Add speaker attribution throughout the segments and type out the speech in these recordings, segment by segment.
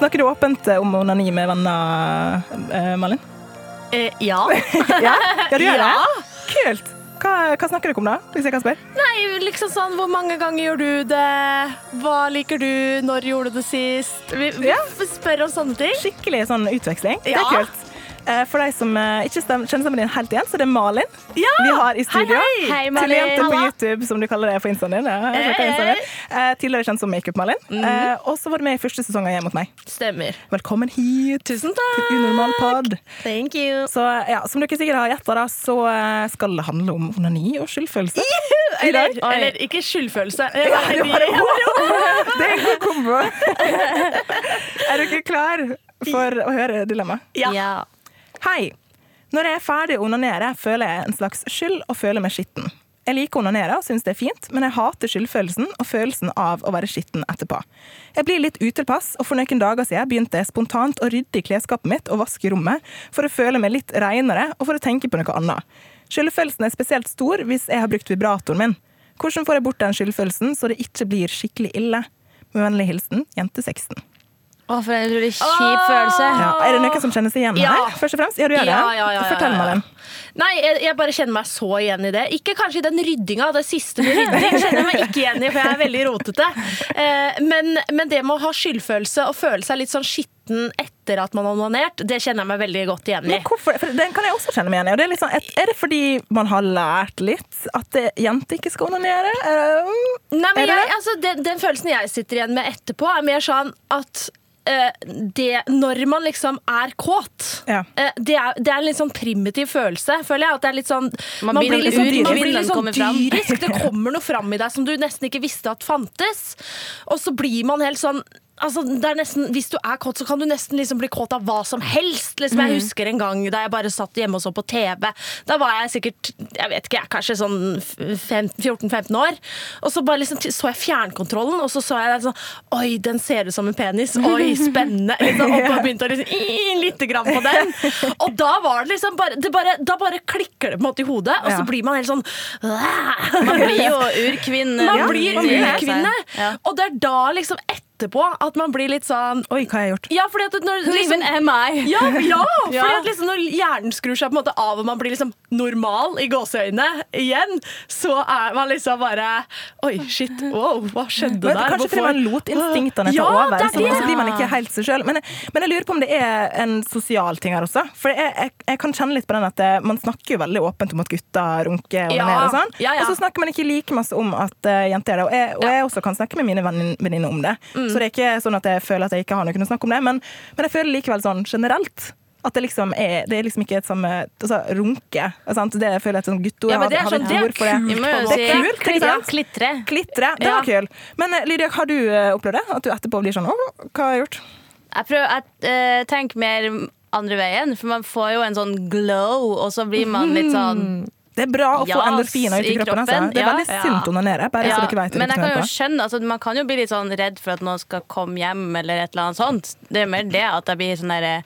Speaker 1: Snakker du åpent om onani med venner, eh, Malin?
Speaker 2: Eh, ja.
Speaker 1: Ja, ja du gjør
Speaker 2: Ja.
Speaker 1: det? Kult. Hva, hva snakker dere om da, hvis jeg kan spørre?
Speaker 3: Nei, liksom sånn, Hvor mange ganger gjør du det? Hva liker du? Når gjorde du det sist? Vi, vi
Speaker 1: Ja.
Speaker 3: spør om sånne ting.
Speaker 1: Skikkelig sånn utveksling. Det er kult. Eh, For de som eh, ikke kjenner stemmen din helt igjen, så det er Malin vi har i studio.
Speaker 3: hei. Hei, Malin.
Speaker 1: Tullejente på YouTube, som du kaller det på instaen din. Ja. Eh, Tidligere kjent som Makeup-Malin.
Speaker 3: Mm
Speaker 1: -hmm. Og så var du med i første sesong av Hjem mot meg.
Speaker 3: Stemmer.
Speaker 1: Velkommen hit
Speaker 3: Tusen
Speaker 1: til
Speaker 3: takk.
Speaker 1: Unormal pod.
Speaker 3: Thank you.
Speaker 1: Så ja, Som dere sikkert har gjetta, så eh, skal det handle om onani og skyldfølelse.
Speaker 3: Eller, eller ikke skyldfølelse.
Speaker 1: Ja, det var- Det er en god kombo. er dere klar for å høre dilemmaet?
Speaker 3: Ja.
Speaker 1: Hei. Når jeg er ferdig å onanere, føler jeg en slags skyld og føler meg skitten. Jeg liker å onanere og syns det er fint, men jeg hater skyldfølelsen og følelsen av å være skitten etterpå. Jeg blir litt utilpass, og for noen dager siden begynte jeg spontant å rydde i klesskapet mitt og vaske rommet for å føle meg litt renere og for å tenke på noe annet. Skyldfølelsen er spesielt stor hvis jeg har brukt vibratoren min. Hvordan får jeg bort den skyldfølelsen så det ikke blir skikkelig ille? Med vennlig hilsen jente 16.
Speaker 2: Å, for en utrolig kjip følelse.
Speaker 1: Ja, er det noen som kjenner seg igjen
Speaker 3: Ja.
Speaker 1: her? Først og fremst? Ja, du gjør det?
Speaker 3: Ja, ja, ja, ja,
Speaker 1: Fortell,
Speaker 3: ja, ja.
Speaker 1: Malin.
Speaker 3: Nei, jeg, jeg bare kjenner meg så igjen i det. Ikke kanskje i den ryddinga, det siste med rydding kjenner jeg meg ikke igjen i, for jeg er veldig rotete. Eh, men, men det med å ha skyldfølelse og føle seg litt sånn skitten etter at man har onanert, det kjenner jeg meg veldig godt igjen i.
Speaker 1: Men hvorfor? For den kan jeg også kjenne meg igjen i. og det Er, litt sånn, et- er det fordi man har lært litt at det- jenter ikke skal onanere? Er
Speaker 3: Nei, men jeg, altså, den, den følelsen jeg sitter igjen med etterpå, er mer sånn at det, når man liksom er kåt
Speaker 1: Ja.
Speaker 3: eh, det, er, det er en litt sånn primitiv følelse, føler jeg. At det er litt sånn,
Speaker 2: Man blir
Speaker 3: litt sånn, man blir litt sånn dyrisk. Det kommer noe fram i deg som du nesten ikke visste at fantes. Og så blir man helt sånn Altså, nesten, hvis du er kåt, så kan du nesten liksom bli kåt av hva som helst. Liksom. Jeg husker en gang da jeg bare satt hjemme og så på TV. Da var jeg sikkert jeg vet ikke, jeg, kanskje sånn 14-15 år. Og så bare liksom, så jeg fjernkontrollen, og så så jeg sånn Oi, den ser ut som en penis. Oi, spennende. Liksom, og bare begynte å liksom, litt lite grann på den. Og da var det liksom bare, det bare Da bare klikker det på en måte i hodet, og så blir man helt sånn
Speaker 2: Man blir jo urkvinne.
Speaker 3: Man blir urkvinne. Og det er da liksom etterpå at man blir litt sånn
Speaker 1: Oi, hva har jeg gjort?
Speaker 3: Ja, fordi at når
Speaker 2: Who even am I?
Speaker 3: ja, ja, fordi at liksom når hjernen skrur seg på en måte av og man blir liksom normal i gåseøynene igjen, så er man liksom bare Oi, shit, wow, hva skjedde
Speaker 1: Men,
Speaker 3: der?
Speaker 1: kanskje fordi man lot instinktene ta
Speaker 3: Ja,
Speaker 1: over,
Speaker 3: det
Speaker 1: og så blir man ikke helt seg sjøl. Men, men jeg lurer på om det er en sosial ting her også. For jeg, jeg, jeg kan kjenne litt på den at eh, man snakker jo veldig åpent om at gutter runker og
Speaker 3: Ja,
Speaker 1: og sånn.
Speaker 3: ja, ja.
Speaker 1: Og så snakker man ikke like masse om at uh, jenter er det. Og jeg, og jeg også kan snakke med mine vennin- venninner om det.
Speaker 3: Mm.
Speaker 1: Så det er ikke sånn at jeg føler at jeg ikke har noe å snakke om det. Men, men jeg føler likevel sånn generelt. At det liksom er Det er liksom ikke et samme altså, Runke. Sant? Det jeg føler jeg er et sånt gutteord.
Speaker 3: Ja, men det er sånn-
Speaker 1: et
Speaker 3: det er
Speaker 1: kult! det? Er kult, ikke sant?
Speaker 2: Klitre.
Speaker 1: Klitre. Det
Speaker 3: Ja.
Speaker 1: var kul. Men eh, Lydia, har du eh, opplevd det? At du etterpå blir sånn Å, hva har jeg gjort?
Speaker 2: Jeg, prøver, å uh, tenker mer andre veien, for man får jo en sånn glow, og så blir man litt sånn
Speaker 1: Det er bra å få
Speaker 2: Jas
Speaker 1: endorfiner ut i
Speaker 2: kroppen.
Speaker 1: kroppen. Altså. Det er
Speaker 2: ja.
Speaker 1: veldig sunt å onanere. Bare
Speaker 2: Ja,
Speaker 1: så dere vet det.
Speaker 2: men jeg kan jo skjønne altså, Man kan jo bli litt sånn redd for at noen skal komme hjem, eller et eller annet sånt. Det er mer det at jeg blir sånn der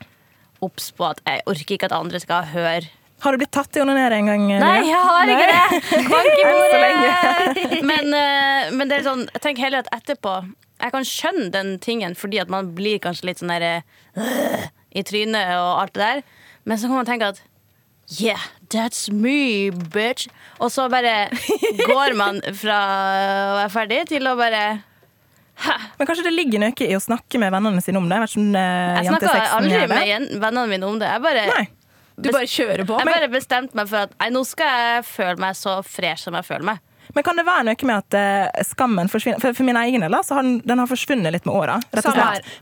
Speaker 2: obs på at jeg orker ikke at andre skal høre
Speaker 1: Har du blitt tatt i onanere en gang? eh,
Speaker 2: Nei, jeg har ikke det! Bank i bordet! Men, eh, men det er sånn, jeg tenker heller at etterpå Jeg kan skjønne den tingen fordi at man blir kanskje litt sånn der øh, i trynet og alt det der. Men så kan man tenke at Yeah, that's me, bitch. Og så bare går man fra å være ferdig til å bare
Speaker 1: Men kanskje det ligger noe i å snakke med vennene sine om det? Jeg sånn, uh,
Speaker 2: Jeg snakka aldri med vennene mine om det. Jeg bare,
Speaker 1: Nei.
Speaker 3: Du bare kjører på.
Speaker 2: jeg bare bestemte meg for at nei, nå skal jeg føle meg så fresh som jeg føler meg.
Speaker 1: Men kan det være noe med at eh, skammen forsvinner? For, for min egen del så har den, den har forsvunnet litt med åra.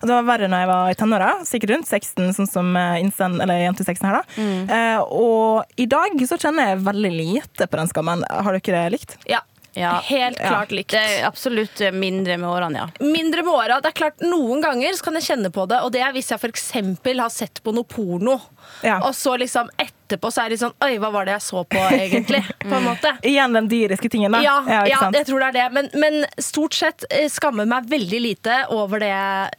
Speaker 1: Det var verre når jeg var i tenåra, sikkert rundt 16, sånn som eh, Insten, eller jente 16 her. da.
Speaker 2: Mm.
Speaker 1: Uh, og i dag så kjenner jeg veldig lite på den skammen. Har dere det likt?
Speaker 3: Ja.
Speaker 2: Ja.
Speaker 3: Helt
Speaker 1: Ja.
Speaker 3: klart likt.
Speaker 2: Det er absolutt mindre med årene, ja.
Speaker 3: Mindre med åra. Det er klart, noen ganger så kan jeg kjenne på det, og det er hvis jeg f.eks. har sett på noe porno,
Speaker 1: Ja.
Speaker 3: og så liksom etterpå så er det sånn Oi, hva var det jeg så på, egentlig? På en måte.
Speaker 1: Igjen den dyriske tingen, da.
Speaker 3: Ja,
Speaker 1: ikke
Speaker 3: ja,
Speaker 1: sant?
Speaker 3: jeg tror det er det. Men, men stort sett eh, skammer meg veldig lite over det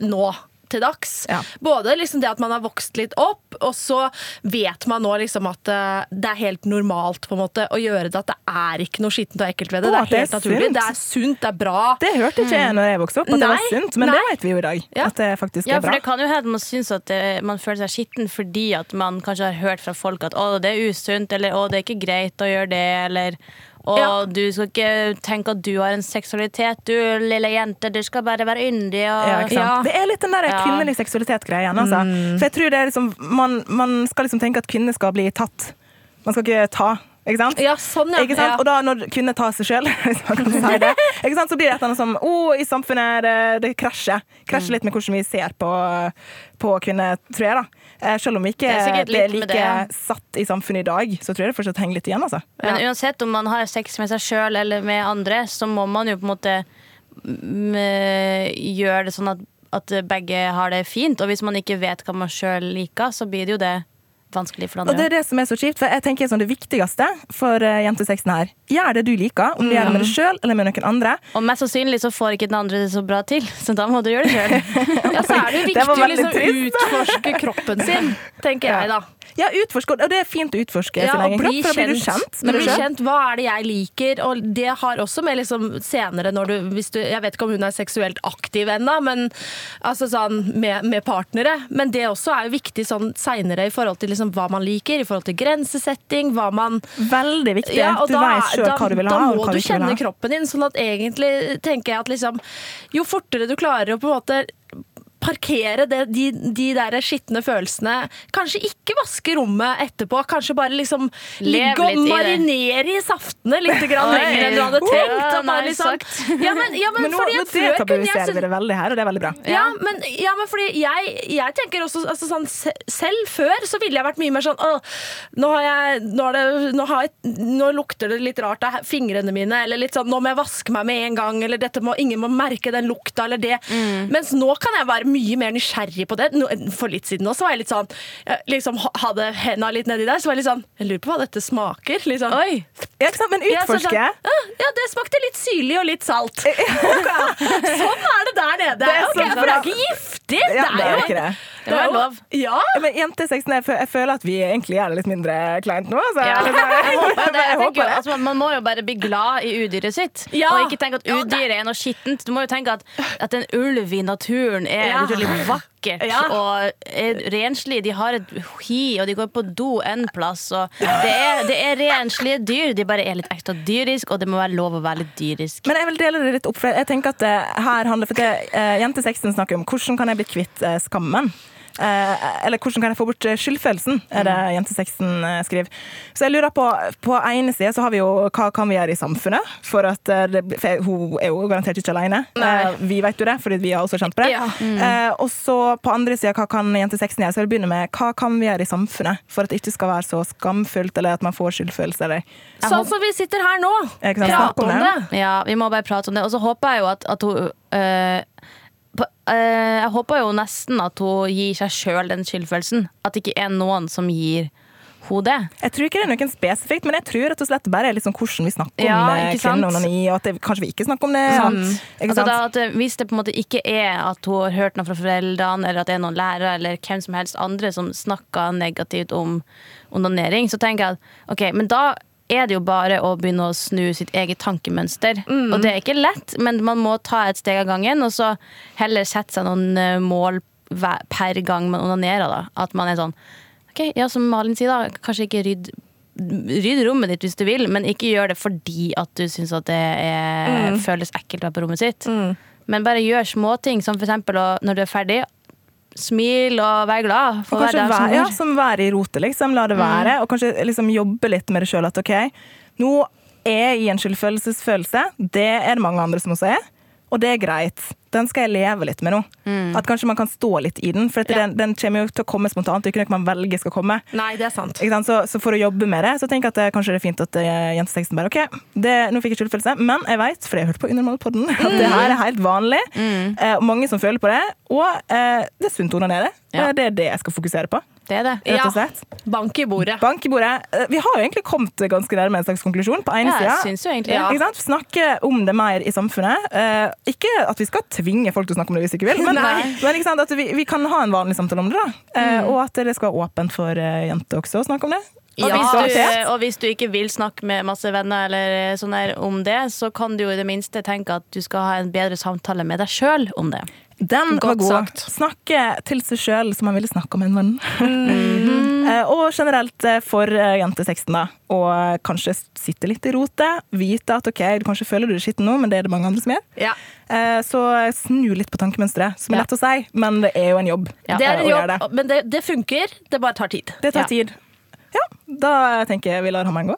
Speaker 3: nå til dags.
Speaker 1: Ja.
Speaker 3: Både liksom det at man har vokst litt opp, og så vet man nå liksom at eh, det er helt normalt på en måte å gjøre det. At det er ikke noe skittent og ekkelt ved det.
Speaker 1: Å,
Speaker 3: det
Speaker 1: er
Speaker 3: er
Speaker 1: det
Speaker 3: helt
Speaker 1: er
Speaker 3: naturlig.
Speaker 1: sunt.
Speaker 3: Det er sunt, det er bra.
Speaker 1: Det hørte ikke jeg når jeg vokste opp, at det var sunt, men det vet vi jo i dag.
Speaker 3: Ja.
Speaker 1: At det faktisk
Speaker 2: Ja,
Speaker 1: er
Speaker 2: for det kan jo hende man syns at eh, man føler seg skitten fordi at man kanskje har hørt fra folk at å, det er usunt, eller å, det er ikke greit å gjøre det, eller å,
Speaker 3: Ja.
Speaker 2: du skal ikke tenke at du har en seksualitet, du lille jente, du skal bare være yndig og
Speaker 1: Ja. Det er litt den der kvinnelig seksualitet-greia igjen. Altså. For jeg tror det er liksom, man, man skal liksom tenke at kvinner skal bli tatt. Man skal ikke ta. Ikke sant?
Speaker 3: Ja, sånn, ja.
Speaker 1: Ikke sant? Og da når kvinner tar seg sjøl, si det, ikke sant? så blir det et eller annet som oh, i samfunnet det, det krasjer. Krasjer litt med hvordan vi ser på, på kvinner, tror jeg. da. Eh, Selv om vi ikke
Speaker 2: Det er
Speaker 1: det er like
Speaker 2: det, ja.
Speaker 1: satt i samfunnet i dag, så tror jeg det fortsatt henger litt igjen. altså.
Speaker 2: Men uansett om man har sex med seg sjøl eller med andre, så må man jo på en måte mm, eh, gjøre det sånn at, at begge har det fint. Og hvis man ikke vet hva man sjøl liker, så blir det jo det vanskelig for
Speaker 1: Og det er det som er så kjipt, for jeg tenker sånn det viktigste for uh, jentesexen her, gjør det du liker, om du gjør det med deg sjøl eller med noen andre.
Speaker 2: Og mest sannsynlig så får ikke den andre det så bra til, så da må du gjøre det sjøl.
Speaker 3: Ja, så er det jo viktig å liksom utforske kroppen sin, tenker jeg da.
Speaker 1: Ja, utforske, og det er fint å utforske
Speaker 3: Ja,
Speaker 1: sin egen kropp, for da blir du
Speaker 3: kjent.
Speaker 1: med deg
Speaker 3: Bli kjent, Hva er det jeg liker? Og det har også med liksom senere når du, du Jeg vet ikke om hun er seksuelt aktiv ennå, men altså sånn med, med partnere. Men det også er jo viktig sånn seinere i forhold til liksom hva man liker, i forhold til grensesetting, hva man
Speaker 1: Veldig viktig.
Speaker 3: Ja,
Speaker 1: du
Speaker 3: da,
Speaker 1: vet sjøl hva du vil
Speaker 3: da
Speaker 1: ha, og
Speaker 3: må du
Speaker 1: du
Speaker 3: kjenne kroppen din. Sånn at egentlig tenker jeg at liksom Jo fortere du klarer å på en måte parkere det, de, de der skitne følelsene. Kanskje ikke vaske rommet etterpå. Kanskje bare liksom
Speaker 2: Lev
Speaker 3: ligge og marinere i saftene litt grann lenger enn du hadde tenkt.
Speaker 2: Ja, nei,
Speaker 3: liksom, ja, men, ja, men,
Speaker 1: Men nå, nå detabuiserer vi det veldig her, og det er veldig bra.
Speaker 3: ja, men, ja, men fordi jeg, jeg tenker også altså sånn, Selv før så ville jeg vært mye mer sånn nå, har jeg, nå, det, nå, har jeg, nå lukter det litt rart av fingrene mine. Eller litt sånn Nå må jeg vaske meg med en gang. Eller dette må, ingen må merke den lukta eller det.
Speaker 1: Mm.
Speaker 3: Mens nå kan jeg være mye mer nysgjerrig på det. For litt siden også var jeg litt sånn jeg liksom Hadde henda litt nedi der, så var jeg litt sånn Jeg lurer på hva dette smaker. Liksom.
Speaker 2: Oi!
Speaker 1: Ja, ikke sant? Men
Speaker 3: Jeg Ja,
Speaker 1: utforske.
Speaker 3: sånn, «Ah, ja, det smakte litt syrlig og litt salt. sånn er det der nede.
Speaker 1: Det er
Speaker 3: okay,
Speaker 1: sånn
Speaker 3: for det er
Speaker 1: da.
Speaker 3: Ikke giftig.
Speaker 1: Ja, det er
Speaker 3: jo
Speaker 1: ikke det.
Speaker 2: Det var
Speaker 3: jo-
Speaker 2: lov.
Speaker 3: Ja.
Speaker 1: Men jentesexen, jeg, jeg føler at vi egentlig gjør det litt mindre kleint nå. Altså.
Speaker 2: Ja, jeg håper det. Jeg
Speaker 1: Jeg håper
Speaker 2: jo,
Speaker 1: det.
Speaker 2: altså, man må jo bare bli glad i udyret sitt,
Speaker 3: Ja.
Speaker 2: og ikke tenke at udyret er noe skittent. Du må jo tenke at, at en ulv i naturen er
Speaker 3: Ja.
Speaker 2: utrolig vakkert
Speaker 3: Ja.
Speaker 2: og er renslig. De har et hi, og de går på do en plass. Det, er, det er renslige dyr, de bare er litt ekstra dyrisk, og det må være lov å være litt dyrisk.
Speaker 1: Men jeg vil dele det litt opp, for jeg tenker at det her handler For det, uh, Jentesexen snakker om hvordan kan jeg bli kvitt eh, skammen. Eh, eller hvordan kan jeg få bort eh, skyldfølelsen, er det jentesexen eh, skriver. Så jeg lurer på På ene side så har vi jo hva kan vi gjøre i samfunnet? For at det, for Hun er jo garantert ikke alene. Nei. vi vet jo det, fordi vi har også kjent på det.
Speaker 3: Ja.
Speaker 1: Mm. og så på andre sida, hva kan jentesexen gjøre? Så jeg vil begynne med hva kan vi gjøre i samfunnet for at det ikke skal være så skamfullt, eller at man får skyldfølelse, eller
Speaker 3: Sånn som vi sitter her nå. Prate
Speaker 1: om
Speaker 3: om
Speaker 1: det.
Speaker 3: det.
Speaker 2: Ja, vi må bare prate om det. Og så håper jeg jo at, at hun øh, Jeg håper jo nesten at hun gir seg sjøl den skyldfølelsen. At det ikke er noen som gir henne det.
Speaker 1: Jeg tror ikke det er noen spesifikt, men jeg tror rett og slett bare er sånn hvordan vi snakker om
Speaker 2: Ja, om sant?
Speaker 1: kvinneonani, og at det, kanskje vi ikke snakker om det. Ikke
Speaker 2: Altså da, at, øh, hvis det på en måte ikke er at hun har hørt noe fra foreldrene, eller at det er noen lærere eller hvem som helst andre som snakker negativt om onanering, så tenker jeg at ok, men da er det jo bare å begynne å snu sitt eget tankemønster. Og det er ikke lett, men man må ta et steg av gangen, og så heller sette seg noen eh, mål per gang man onanerer. Da. At man er sånn Ok, ja, som Malin sier, da, kanskje ikke rydd Rydd rommet ditt hvis du vil, men ikke gjør det fordi at du syns at det er, føles ekkelt å være på rommet sitt. Men bare gjør småting, som eksempel når du er ferdig, smil og vær glad.
Speaker 1: Og
Speaker 2: For hver
Speaker 1: kanskje være, ja, som være i rotet, liksom. La det være. Og kanskje liksom jobbe litt med det sjøl. At OK, nå er jeg i en skyldfølelsesfølelse. Det er det mange andre som også er. Og det er greit. den skal jeg leve litt med nå. At kanskje man kan stå litt i den, for
Speaker 3: Ja.
Speaker 1: den, den kommer jo til å komme spontant. Det er ikke noe man velger skal komme.
Speaker 3: Nei, det er sant.
Speaker 1: Så, så for å jobbe med det, så tenker jeg at det, kanskje det er fint at uh, jenteteksten bare OK, det, nå fikk jeg skyldfølelse, men jeg vet, for jeg har hørt på Undermålpodden, at det her er helt vanlig. Eh, og mange som føler på det. Og eh, det er sunt å onanere.
Speaker 2: Ja.
Speaker 1: Eh, Det er det jeg skal fokusere på,
Speaker 2: Det er det.
Speaker 1: rett og slett.
Speaker 3: Bank i bordet.
Speaker 1: Bank i bordet. Eh, Vi har jo egentlig kommet ganske nærme en slags konklusjon. På ene
Speaker 2: Ja,
Speaker 1: sida
Speaker 2: jeg jo egentlig
Speaker 3: Ja.
Speaker 1: Snakke om det mer i samfunnet. Eh, ikke at vi skal tvinge folk til å snakke om det hvis de ikke vil, men, men at vi, vi kan ha en vanlig samtale om det. da. Eh,
Speaker 2: Mm.
Speaker 1: Og at det skal være åpent for jenter også å snakke om det.
Speaker 2: Og,
Speaker 3: Ja.
Speaker 2: hvis du, og hvis du ikke vil snakke med masse venner eller sånn om det, så kan du jo i det minste tenke at du skal ha en bedre samtale med deg sjøl om det.
Speaker 1: Den var god.
Speaker 3: sagt.
Speaker 1: Snakke til seg sjøl som man ville snakke om en venn.
Speaker 2: Mm
Speaker 1: -hmm. og generelt eh, for jente 16, da. Og eh, kanskje sitte litt i rotet. Vite at OK, du kanskje føler du er skitten nå, men det er det mange andre som gjør.
Speaker 3: Ja.
Speaker 1: Eh, Så snu litt på tankemønsteret, som er lett å si, men det er jo en jobb.
Speaker 2: Ja.
Speaker 3: Det er
Speaker 1: eh,
Speaker 3: en jobb, det. men det, det funker. Det bare tar tid.
Speaker 1: Det tar
Speaker 2: Ja.
Speaker 1: tid. Ja, da tenker jeg vi lar hammeren gå.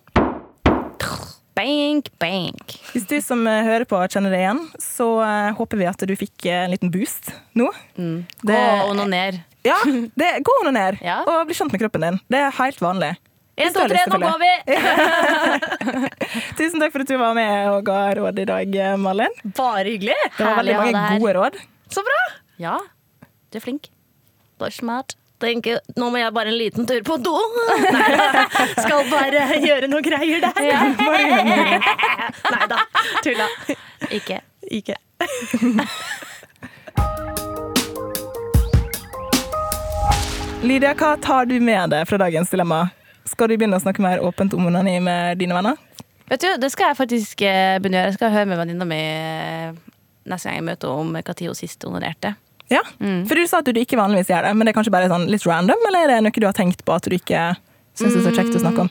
Speaker 2: Bank, bank.
Speaker 1: Hvis du som eh, hører på kjenner det igjen, så eh, håper vi at du fikk eh, en liten boost nå.
Speaker 2: Gå
Speaker 1: Det-
Speaker 2: og onaner.
Speaker 1: Ja, det, gå og ned
Speaker 2: Ja.
Speaker 1: og bli kjent med kroppen din. Det er helt vanlig. Du
Speaker 3: to, tre, nå går vi!
Speaker 1: Tusen takk for at du var med og ga råd i dag, Malin.
Speaker 3: Bare hyggelig.
Speaker 1: Det var veldig
Speaker 2: Herlig,
Speaker 1: mange gode råd.
Speaker 3: Så bra.
Speaker 2: Ja, du er flink. Du er smart.
Speaker 3: You. Nå må jeg bare en liten tur på do. Skal bare gjøre noe greier der. Nei da. Tulla.
Speaker 2: Ikke.
Speaker 3: Ikke.
Speaker 1: Lydia, hva tar du med deg fra dagens dilemma? Skal du begynne å snakke mer åpent om onani med dine venner?
Speaker 2: Vet du, Det skal jeg faktisk eh, begynne å gjøre. Jeg skal høre med venninna mi eh, neste gang jeg møter henne om når hun sist onanerte.
Speaker 1: Ja, For du sa at du ikke vanligvis gjør det, men det er kanskje bare sånn litt random, eller er det noe du har tenkt på at du ikke syns er så kjekt å snakke om?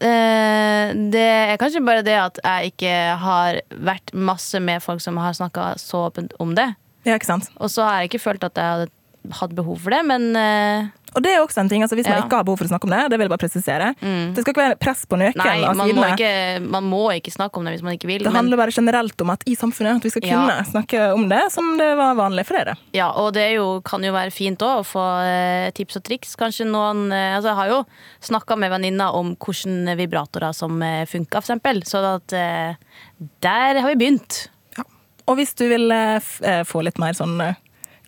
Speaker 2: Eh, det er kanskje bare det at jeg ikke har vært masse med folk som har snakka så åpent om det.
Speaker 1: Ja, ikke sant?
Speaker 2: Og så har jeg ikke følt at jeg hadde hatt behov for det, men eh,
Speaker 1: Og det er også en ting, altså Hvis man
Speaker 2: Ja.
Speaker 1: ikke har behov for å snakke om det, det vil jeg bare presisere.
Speaker 2: Mm.
Speaker 1: Det skal ikke være press på nøkken
Speaker 2: nei,
Speaker 1: av
Speaker 2: man må,
Speaker 1: sidene.
Speaker 2: ikke, man må ikke snakke om det hvis man ikke vil.
Speaker 1: Det
Speaker 2: Men,
Speaker 1: handler bare generelt om at i samfunnet at vi skal
Speaker 2: Ja.
Speaker 1: kunne snakke om det som det var vanlig for dere.
Speaker 2: ja, og det jo, kan jo være fint òg å få eh, tips og triks. Kanskje noen eh, altså Jeg har jo snakka med venninna om hvilke vibratorer som uh, funka, eksempel. Så at, eh, der har vi begynt.
Speaker 1: Og hvis du vil eh, eh, få litt mer sånn eh,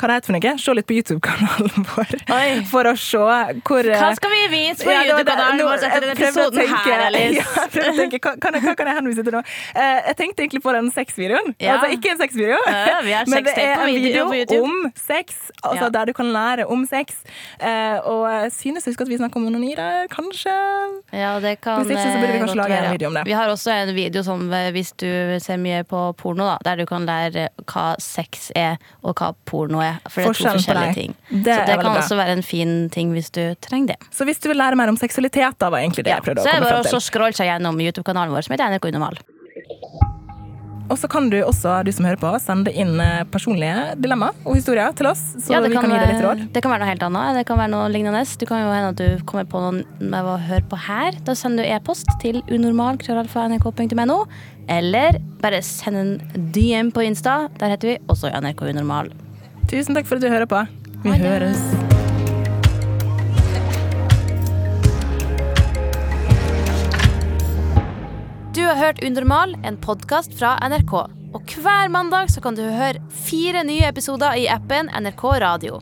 Speaker 1: hva det heter for noe, se litt på YouTube-kanalen vår
Speaker 2: Oi.
Speaker 1: for å se hvor eh,
Speaker 2: Hva skal vi vise på
Speaker 1: Ja.
Speaker 2: YouTube-kanalen vår etter denne episoden
Speaker 1: tenke-
Speaker 2: her, Alice?
Speaker 1: Ja, å tenke, hva, kan, jeg, hva kan jeg henvise til nå? Eh, jeg tenkte egentlig på den sexvideoen.
Speaker 2: Ja.
Speaker 1: Altså ikke en sexvideo,
Speaker 2: Ja, vi har
Speaker 1: men det er en
Speaker 2: video
Speaker 1: video om sex. Altså
Speaker 2: Ja.
Speaker 1: Der du kan lære om sex. Eh, og synes jeg husker at vi snakker om onani der, kanskje?
Speaker 2: Ja, det kan
Speaker 1: Hvis ikke, så burde vi
Speaker 2: eh,
Speaker 1: kanskje lage en video om det.
Speaker 2: Vi har også en video som eh, hvis du ser mye på porno, da, der du kan lære hva sex er, og hva porno er. For det er to forskjellige ting.
Speaker 1: Det
Speaker 2: så
Speaker 1: er
Speaker 2: det kan også være en fin ting hvis du trenger det.
Speaker 1: Så hvis du vil lære mer om seksualitet, da var egentlig det jeg prøvde
Speaker 2: så
Speaker 1: å
Speaker 2: er det
Speaker 1: komme
Speaker 2: bare
Speaker 1: frem
Speaker 2: å
Speaker 1: til.
Speaker 2: scrolle seg gjennom YouTube-kanalen vår, som heter NRK Unormal.
Speaker 1: Og så kan du også, du som hører på, sende inn eh, personlige dilemma og historier til oss, så
Speaker 2: Ja,
Speaker 1: vi kan, gi deg litt råd.
Speaker 2: det kan være noe helt annet. Det kan være noe lignende. Du kan jo hende at du kommer på noe med å høre på her. Da sender du e-post til unormal.nrk.no, eller bare send en DM på Insta. Der heter vi også NRK Unormal.
Speaker 1: Tusen takk for at du hører på. Vi høres.
Speaker 2: Du har hørt Undermal, en podkast fra NRK. Og hver mandag så kan du høre fire nye episoder i appen NRK Radio.